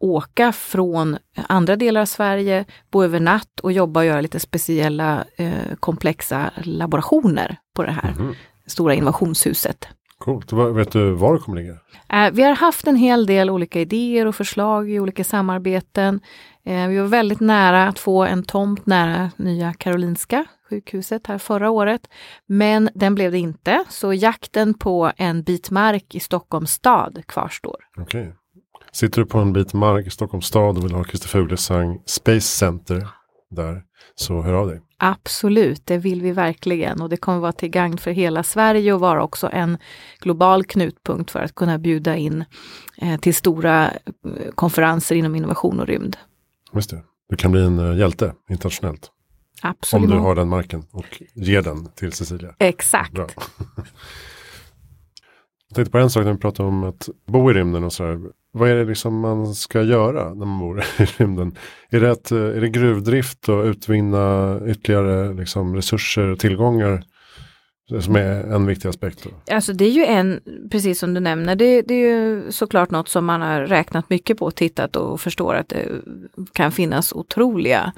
åka från andra delar av Sverige, bo över natt och jobba och göra lite speciella eh, komplexa laborationer på det här Mhm. stora innovationshuset. Coolt. Vet du var det kommer ligga? Eh, vi har haft en hel del olika idéer och förslag i olika samarbeten. Eh, vi var väldigt nära att få en tomt nära Nya Karolinska sjukhuset här förra året. Men den blev det inte, så jakten på en bit mark i Stockholms stad kvarstår. Okej. Sitter du på en bit mark i Stockholms stad och vill ha Christer Fuglesang Space Center där, så hör av dig. Absolut, det vill vi verkligen och det kommer vara till gagn för hela Sverige och vara också en global knutpunkt för att kunna bjuda in eh, till stora eh, konferenser inom innovation och rymd. Just det. Du kan bli en eh, hjälte internationellt. Absolut. Om du har den marken och ger den till Cecilia. Exakt. Bra. Jag tänkte på en sak när vi pratar om att bo i rymden och sådär. Vad är det liksom man ska göra när man bor i rymden? Är det, att, eh, är det gruvdrift och utvinna ytterligare liksom, resurser och tillgångar som är en viktig aspekt? Då? Alltså det är ju en, precis som du nämner, det, det är ju såklart något som man har räknat mycket på, tittat och förstår att det kan finnas otroliga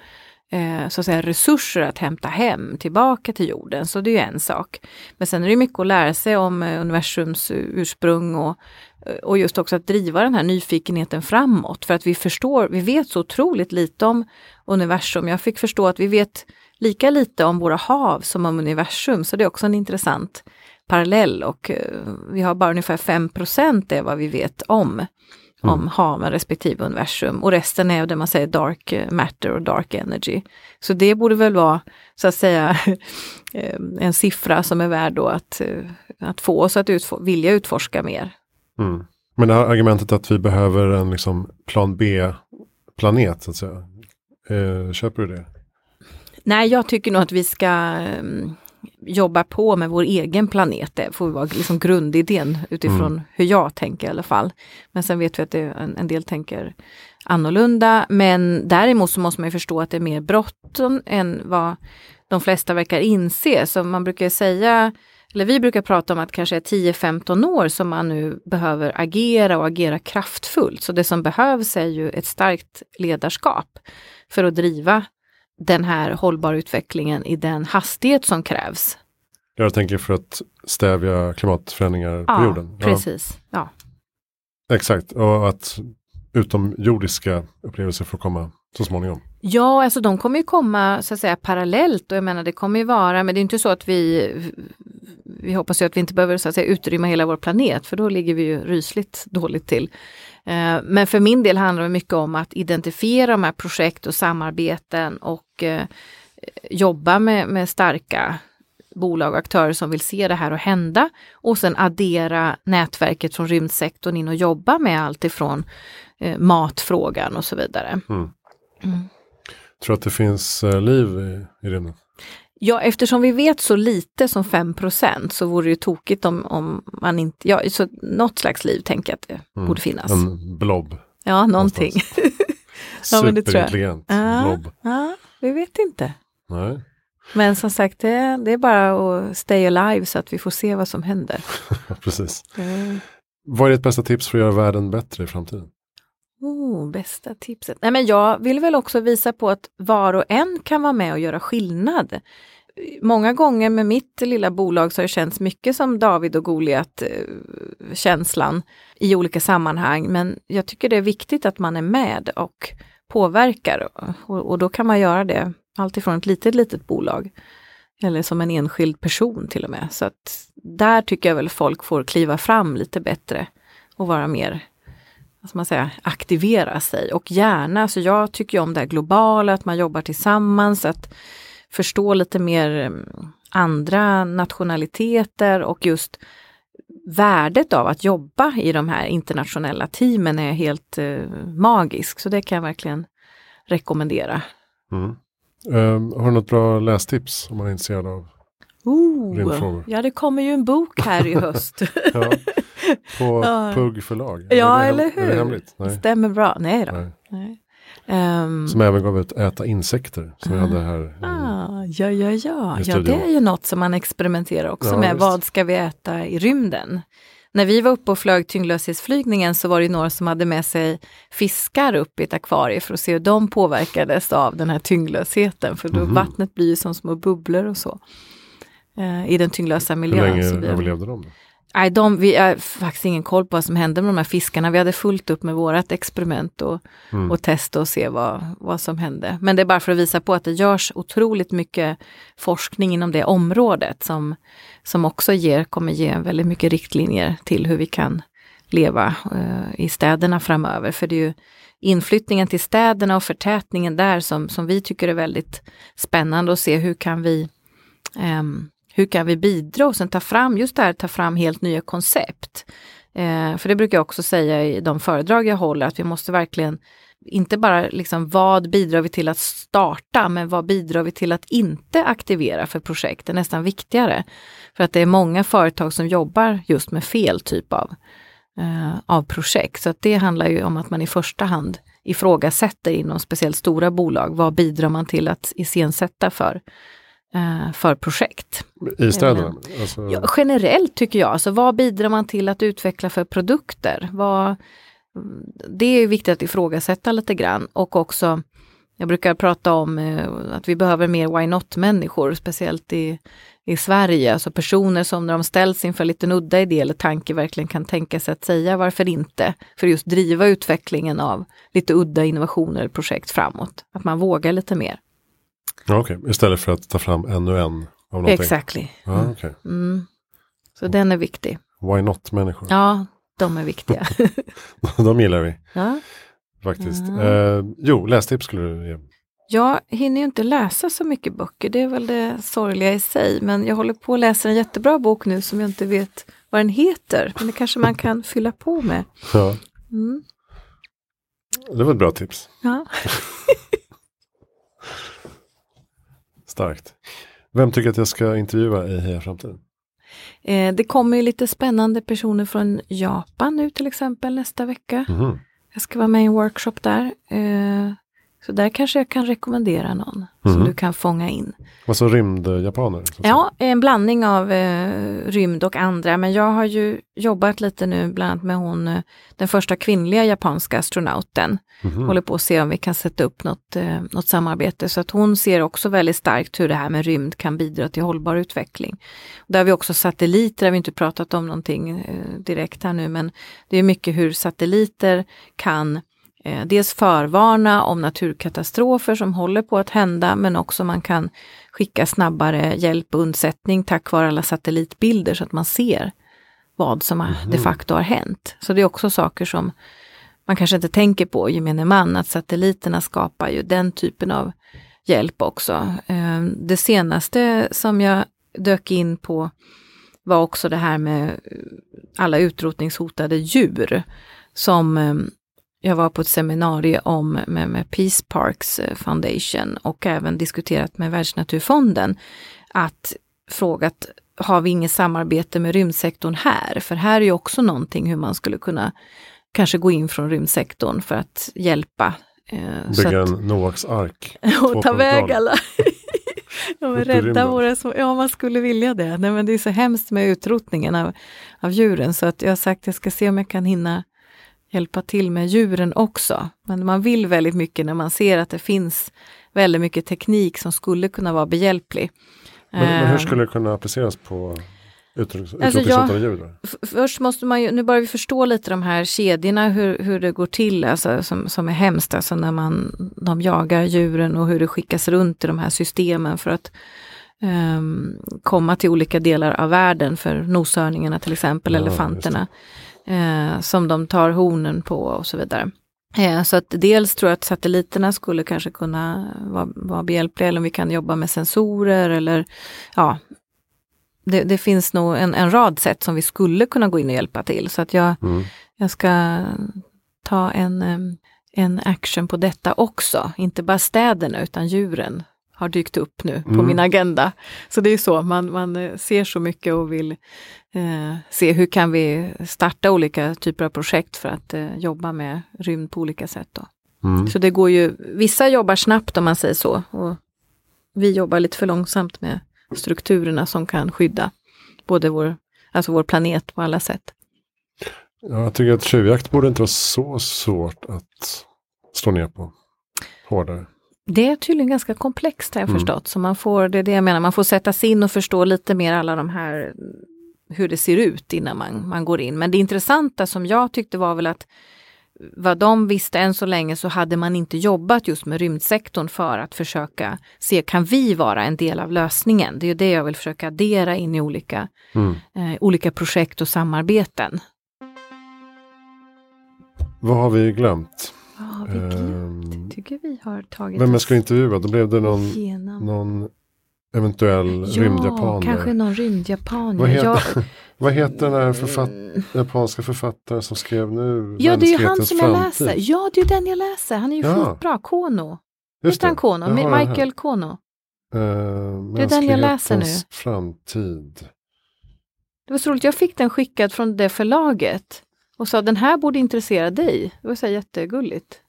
eh, så att säga, resurser att hämta hem tillbaka till jorden. Så det är ju en sak. Men sen är det mycket att lära sig om eh, universums eh, ursprung och, eh, och just också att driva den här nyfikenheten framåt. För att vi förstår, vi vet så otroligt lite om universum. Jag fick förstå att vi vet lika lite om våra hav som om universum, så det är också en intressant parallell och vi har bara ungefär 5% är vad vi vet om, om haven respektive universum och resten är det man säger dark matter och dark energy. Så det borde väl vara så att säga eh, en siffra som är värd då att, eh, att få oss att utfor- vilja utforska mer. Mm. Men det här argumentet att vi behöver en liksom, plan B-planet, så att säga. Eh, köper du det? Nej, jag tycker nog att vi ska um, jobba på med vår egen planet. Det får vara liksom grundidén utifrån hur jag tänker i alla fall. Men sen vet vi att det, en, en del tänker annorlunda. Men däremot så måste man ju förstå att det är mer bråttom än vad de flesta verkar inse. Så man brukar säga, eller vi brukar prata om att kanske är 10-15 år som man nu behöver agera och agera kraftfullt. Så det som behövs är ju ett starkt ledarskap för att driva den här hållbara utvecklingen i den hastighet som krävs. Jag tänker för att stävja klimatförändringar på jorden. Ja, precis. Ja. exakt, och att utomjordiska upplevelser får komma så småningom. ja, alltså de kommer ju komma så att säga parallellt och jag menar det kommer ju vara, men det är inte så att vi vi hoppas ju att vi inte behöver så att säga utrymma hela vår planet för då ligger vi ju rysligt dåligt till. Eh, Men för min del handlar det mycket om att identifiera de här projekt och samarbeten och eh, jobba med, med starka bolag och aktörer som vill se det här och hända och sen addera nätverket från rymdsektorn in och jobba med allt ifrån eh, matfrågan och så vidare. Tror att det finns eh, liv i, i rymden? Ja, eftersom vi vet så lite som 5% så vore det ju tokigt om, om man inte, ja, så något slags liv tänker jag att det borde finnas. En blob. Ja, någonting. Ja, men det tror jag. Ja. blob. ja, vi vet inte. Nej, Men som sagt, det, det är bara att stay alive så att vi får se vad som händer. precis. Mm. Vad är ditt bästa tips för att göra världen bättre i framtiden? Oh, bästa tipset. Nej, men jag vill väl också visa på att var och en kan vara med och göra skillnad. Många gånger med mitt lilla bolag så har det känts mycket som David och Goliat eh, känslan i olika sammanhang. Men jag tycker det är viktigt att man är med och påverkar och, och då kan man göra det alltifrån ett litet, litet bolag eller som en enskild person till och med. Så att där tycker jag väl folk får kliva fram lite bättre och vara mer vad man säga, aktivera sig och gärna, så jag tycker om det globala, att man jobbar tillsammans, att förstå lite mer mm, andra nationaliteter och just värdet av att jobba i de här internationella teamen är helt eh, magisk, så det kan jag verkligen rekommendera. Mm. Ehm, har du något bra lästips om man är intresserad av? Oh, Rymdfrågor. ja, det kommer ju en bok här i höst. Ja, på Ja. Pugg förlag. ja, är det, eller hem- Är det hur? hemligt? Nej. Stämmer bra. Nej då. Nej. Nej. Ehm, Som även gav ut Äta insekter. Som vi hade här. i- Ah, ja, ja, ja. ja, det är ju något som man experimenterar också Ja, med. visst. Vad ska vi äta i rymden? när vi var uppe och flög tyngdlöshetsflygningen så var det några som hade med sig fiskar upp i ett akvarie för att se hur de påverkades av den här tyngdlösheten. För då Mhm. vattnet blir ju som små bubblor och så. Eh, I den tyngdlösa miljön. Hur länge överlevde de? Nej, de, vi har faktiskt ingen koll på vad som hände med de här fiskarna. Vi hade fullt upp med vårat experiment och, Mm. och testa och se vad, vad som hände. Men det är bara för att visa på att det görs otroligt mycket forskning inom det området som, som också ger, kommer ge väldigt mycket riktlinjer till hur vi kan leva eh, i städerna framöver. För det är ju inflyttningen till städerna och förtätningen där som, som vi tycker är väldigt spännande att se hur kan vi ehm, hur kan vi bidra och sen ta fram, just det här, ta fram helt nya koncept. Eh, för det brukar jag också säga i de föredrag jag håller, att vi måste verkligen inte bara liksom vad bidrar vi till att starta, men vad bidrar vi till att inte aktivera för projekt? Det är nästan viktigare. För att det är många företag som jobbar just med fel typ av, eh, av projekt. Så att det handlar ju om att man i första hand ifrågasätter inom speciellt stora bolag, vad bidrar man till att iscensätta för, för projekt? I städerna? Alltså, Ja, generellt tycker jag, alltså vad bidrar man till att utveckla för produkter? Vad, det är viktigt att ifrågasätta lite grann och också, jag brukar prata om eh, att vi behöver mer why not-människor, speciellt i, i Sverige, alltså personer som när de ställs inför lite udda idé eller tanke verkligen kan tänka sig att säga varför inte, för just driva utvecklingen av lite udda innovationer eller projekt framåt. Att man vågar lite mer. Ja, okej. Istället för att ta fram ännu en av? Exactly. Ja, okej. Mm. Så den är viktig. Why not-människor? Ja, de är viktiga. De gillar vi ja. faktiskt. Mm. Eh, jo, lästips skulle du ge. Jag hinner ju inte läsa så mycket böcker, det är väl det sorgliga i sig. Men jag håller på att läsa en jättebra bok nu som jag inte vet vad den heter. Men det kanske man kan fylla på med. Ja, Mm. det var ett bra tips. Ja. Starkt. Vem tycker att jag ska intervjua i Heja Framtiden? Eh, det kommer ju lite spännande personer från Japan nu till exempel nästa vecka. Mhm. Jag ska vara med i en workshop där. Eh, så där kanske jag kan rekommendera någon som Mhm. du kan fånga in. Alltså rymdjapaner? Ja, en blandning av eh, rymd och andra. Men jag har ju jobbat lite nu bland annat med hon, eh, den första kvinnliga japanska astronauten. Mhm. Håller på att se om vi kan sätta upp något, eh, något samarbete. Så att hon ser också väldigt starkt hur det här med rymd kan bidra till hållbar utveckling. Där har vi också satelliter, där vi inte pratat om någonting eh, direkt här nu, men det är mycket hur satelliter kan eh, dels förvarna om naturkatastrofer som håller på att hända, men också man kan skicka snabbare hjälp och undsättning tack vare alla satellitbilder så att man ser vad som har, de facto har hänt. Så det är också saker som man kanske inte tänker på, gemene man, att satelliterna skapar ju den typen av hjälp också. Eh, Det senaste som jag dök in på var också det här med alla utrotningshotade djur. Som eh, jag var på ett seminarium om med, med Peace Parks eh, Foundation och även diskuterat med Världsnaturfonden. Att frågat, har vi inget samarbete med rymdsektorn här? För här är ju också någonting hur man skulle kunna kanske gå in från rymdsektorn för att hjälpa. eh, Bygga en Noaks ark. och ta 2.0. väg alla. ja, men rädda våra små, ja man skulle vilja det. Nej, men det är så hemskt med utrotningen av, av djuren så att jag har sagt jag ska se om jag kan hinna hjälpa till med djuren också. Men man vill väldigt mycket när man ser att det finns väldigt mycket teknik som skulle kunna vara behjälplig. Men, men hur Eh, skulle det kunna appliceras på Alltså, utrotningshotade djur? Då? F- Först måste man ju, nu börjar vi förstå lite de här kedjorna, hur, hur det går till, alltså, som, som är hemskt, alltså när man, de jagar djuren och hur det skickas runt i de här systemen för att ehm, komma till olika delar av världen, för noshörningarna till exempel, Ja, elefanterna, eh, som de tar hornen på och så vidare. Eh, så att dels tror jag att satelliterna skulle kanske kunna vara, vara behjälpliga, eller om vi kan jobba med sensorer eller ja, det, det finns nog en, en rad sätt som vi skulle kunna gå in och hjälpa till. Så att jag, Mm. jag ska ta en, en action på detta också. Inte bara städerna utan djuren har dykt upp nu på Mm. min agenda. Så det är så, man, man eh, ser så mycket och vill eh, se hur kan vi starta olika typer av projekt för att eh, jobba med rymd på olika sätt. Då. Mm. Så det går ju, vissa jobbar snabbt om man säger så. Och vi jobbar lite för långsamt med strukturerna som kan skydda både vår, alltså vår planet på alla sätt. Ja, jag tycker att tjuvjakt borde inte vara så svårt att slå ner på. Hårdare. Det är tydligen ganska komplext har jag Mm. förstått. Så man får, det är det jag menar, man får sätta sig in och förstå lite mer alla de här hur det ser ut innan man, man går in. Men det intressanta som jag tyckte var väl att vad de visste än så länge så hade man inte jobbat just med rymdsektorn för att försöka se, kan vi vara en del av lösningen? Det är det jag vill försöka addera in i olika, Mm. eh, olika projekt och samarbeten. Vad har vi glömt? Vad har vi glömt? Ehm, tycker vi har tagit vem jag ska intervjua? Då blev det någon, igenom. någon eventuell rymdjapan. kanske någon rymdjapan. Vad heter, Jag- vad heter den här författ, Mm. japanska författaren som skrev nu? Ja, det är ju han som jag framtid? läser. Ja, det är den jag läser. Han är ju Ja. skitbra. Kono. Just han Kono? Michael Kono. Eh, Det är den jag läser nu. Framtid. Det var så roligt. Jag fick den skickad från det förlaget och sa den här borde intressera dig. Det var så jättegulligt.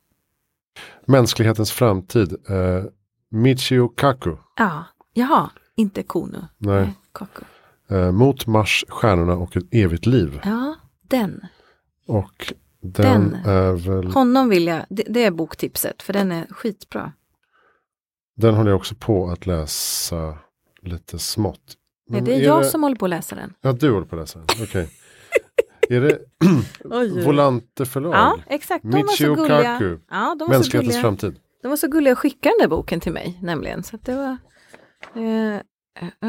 Mänsklighetens framtid. Eh, Michio Kaku. Ja, jaha, inte Kono. Nej. Kaku. Eh, mot Mars, stjärnorna och ett evigt liv. Ja, den. Och den, Den. är väl, Honom vill jag, det, det är boktipset för den är skitbra. den håller jag också på att läsa lite smått. Nej, Men det är jag som håller på att läsa den. Ja, du håller på att läsa den. Okej. Är det Volante förlag? Ja, exakt. De var Michio så gulliga. Kaku. Ja, de var så Mänsklighetens gulliga. framtid. De var så gulliga att skicka den där boken till mig nämligen. Så det var... Eh, eh,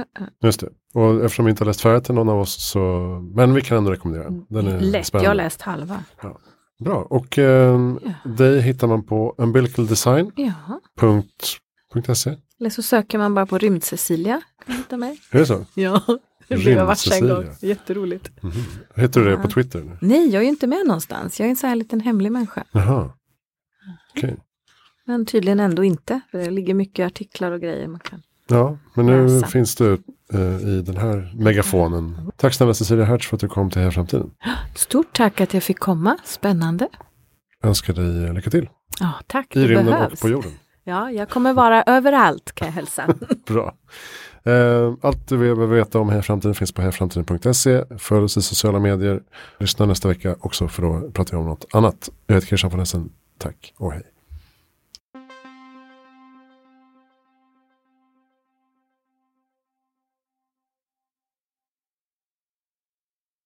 eh. Just det. Och eftersom vi inte har läst färdigt någon av oss så, men vi kan ändå rekommendera den. Är Lätt, spännande. jag har läst halva. Bra, och ehm, Ja. dig hittar man på umbilicaldesign.se. Ja, eller så söker man bara på Rymd-Cecilia. Kan hitta mig. Är det så? Ja, det blev jag varse en gång. Rymd-Cecilia. Jätteroligt. Mhm. Heter du det på Twitter? Nu? Nej, jag är inte med någonstans. Jag är en så här liten hemlig människa. Jaha. Okej. Men tydligen ändå inte. För det ligger mycket artiklar och grejer man kan. Ja, men nu Läsa. finns du eh, i den här megafonen. Tack snälla Cecilia Hertz för att du kom till Heja Framtiden. Stort tack att jag fick komma. Spännande. Önskar dig eh, lycka till Ja, tack. i rymden och på jorden. Ja, jag kommer vara överallt kan jag hälsa. Bra. Eh, allt du behöver veta om Heja Framtiden finns på hejaframtiden.se. Följ oss i sociala medier. Lyssna nästa vecka också för då pratar jag om något annat. Jag heter Christian von Essen. Tack och hej.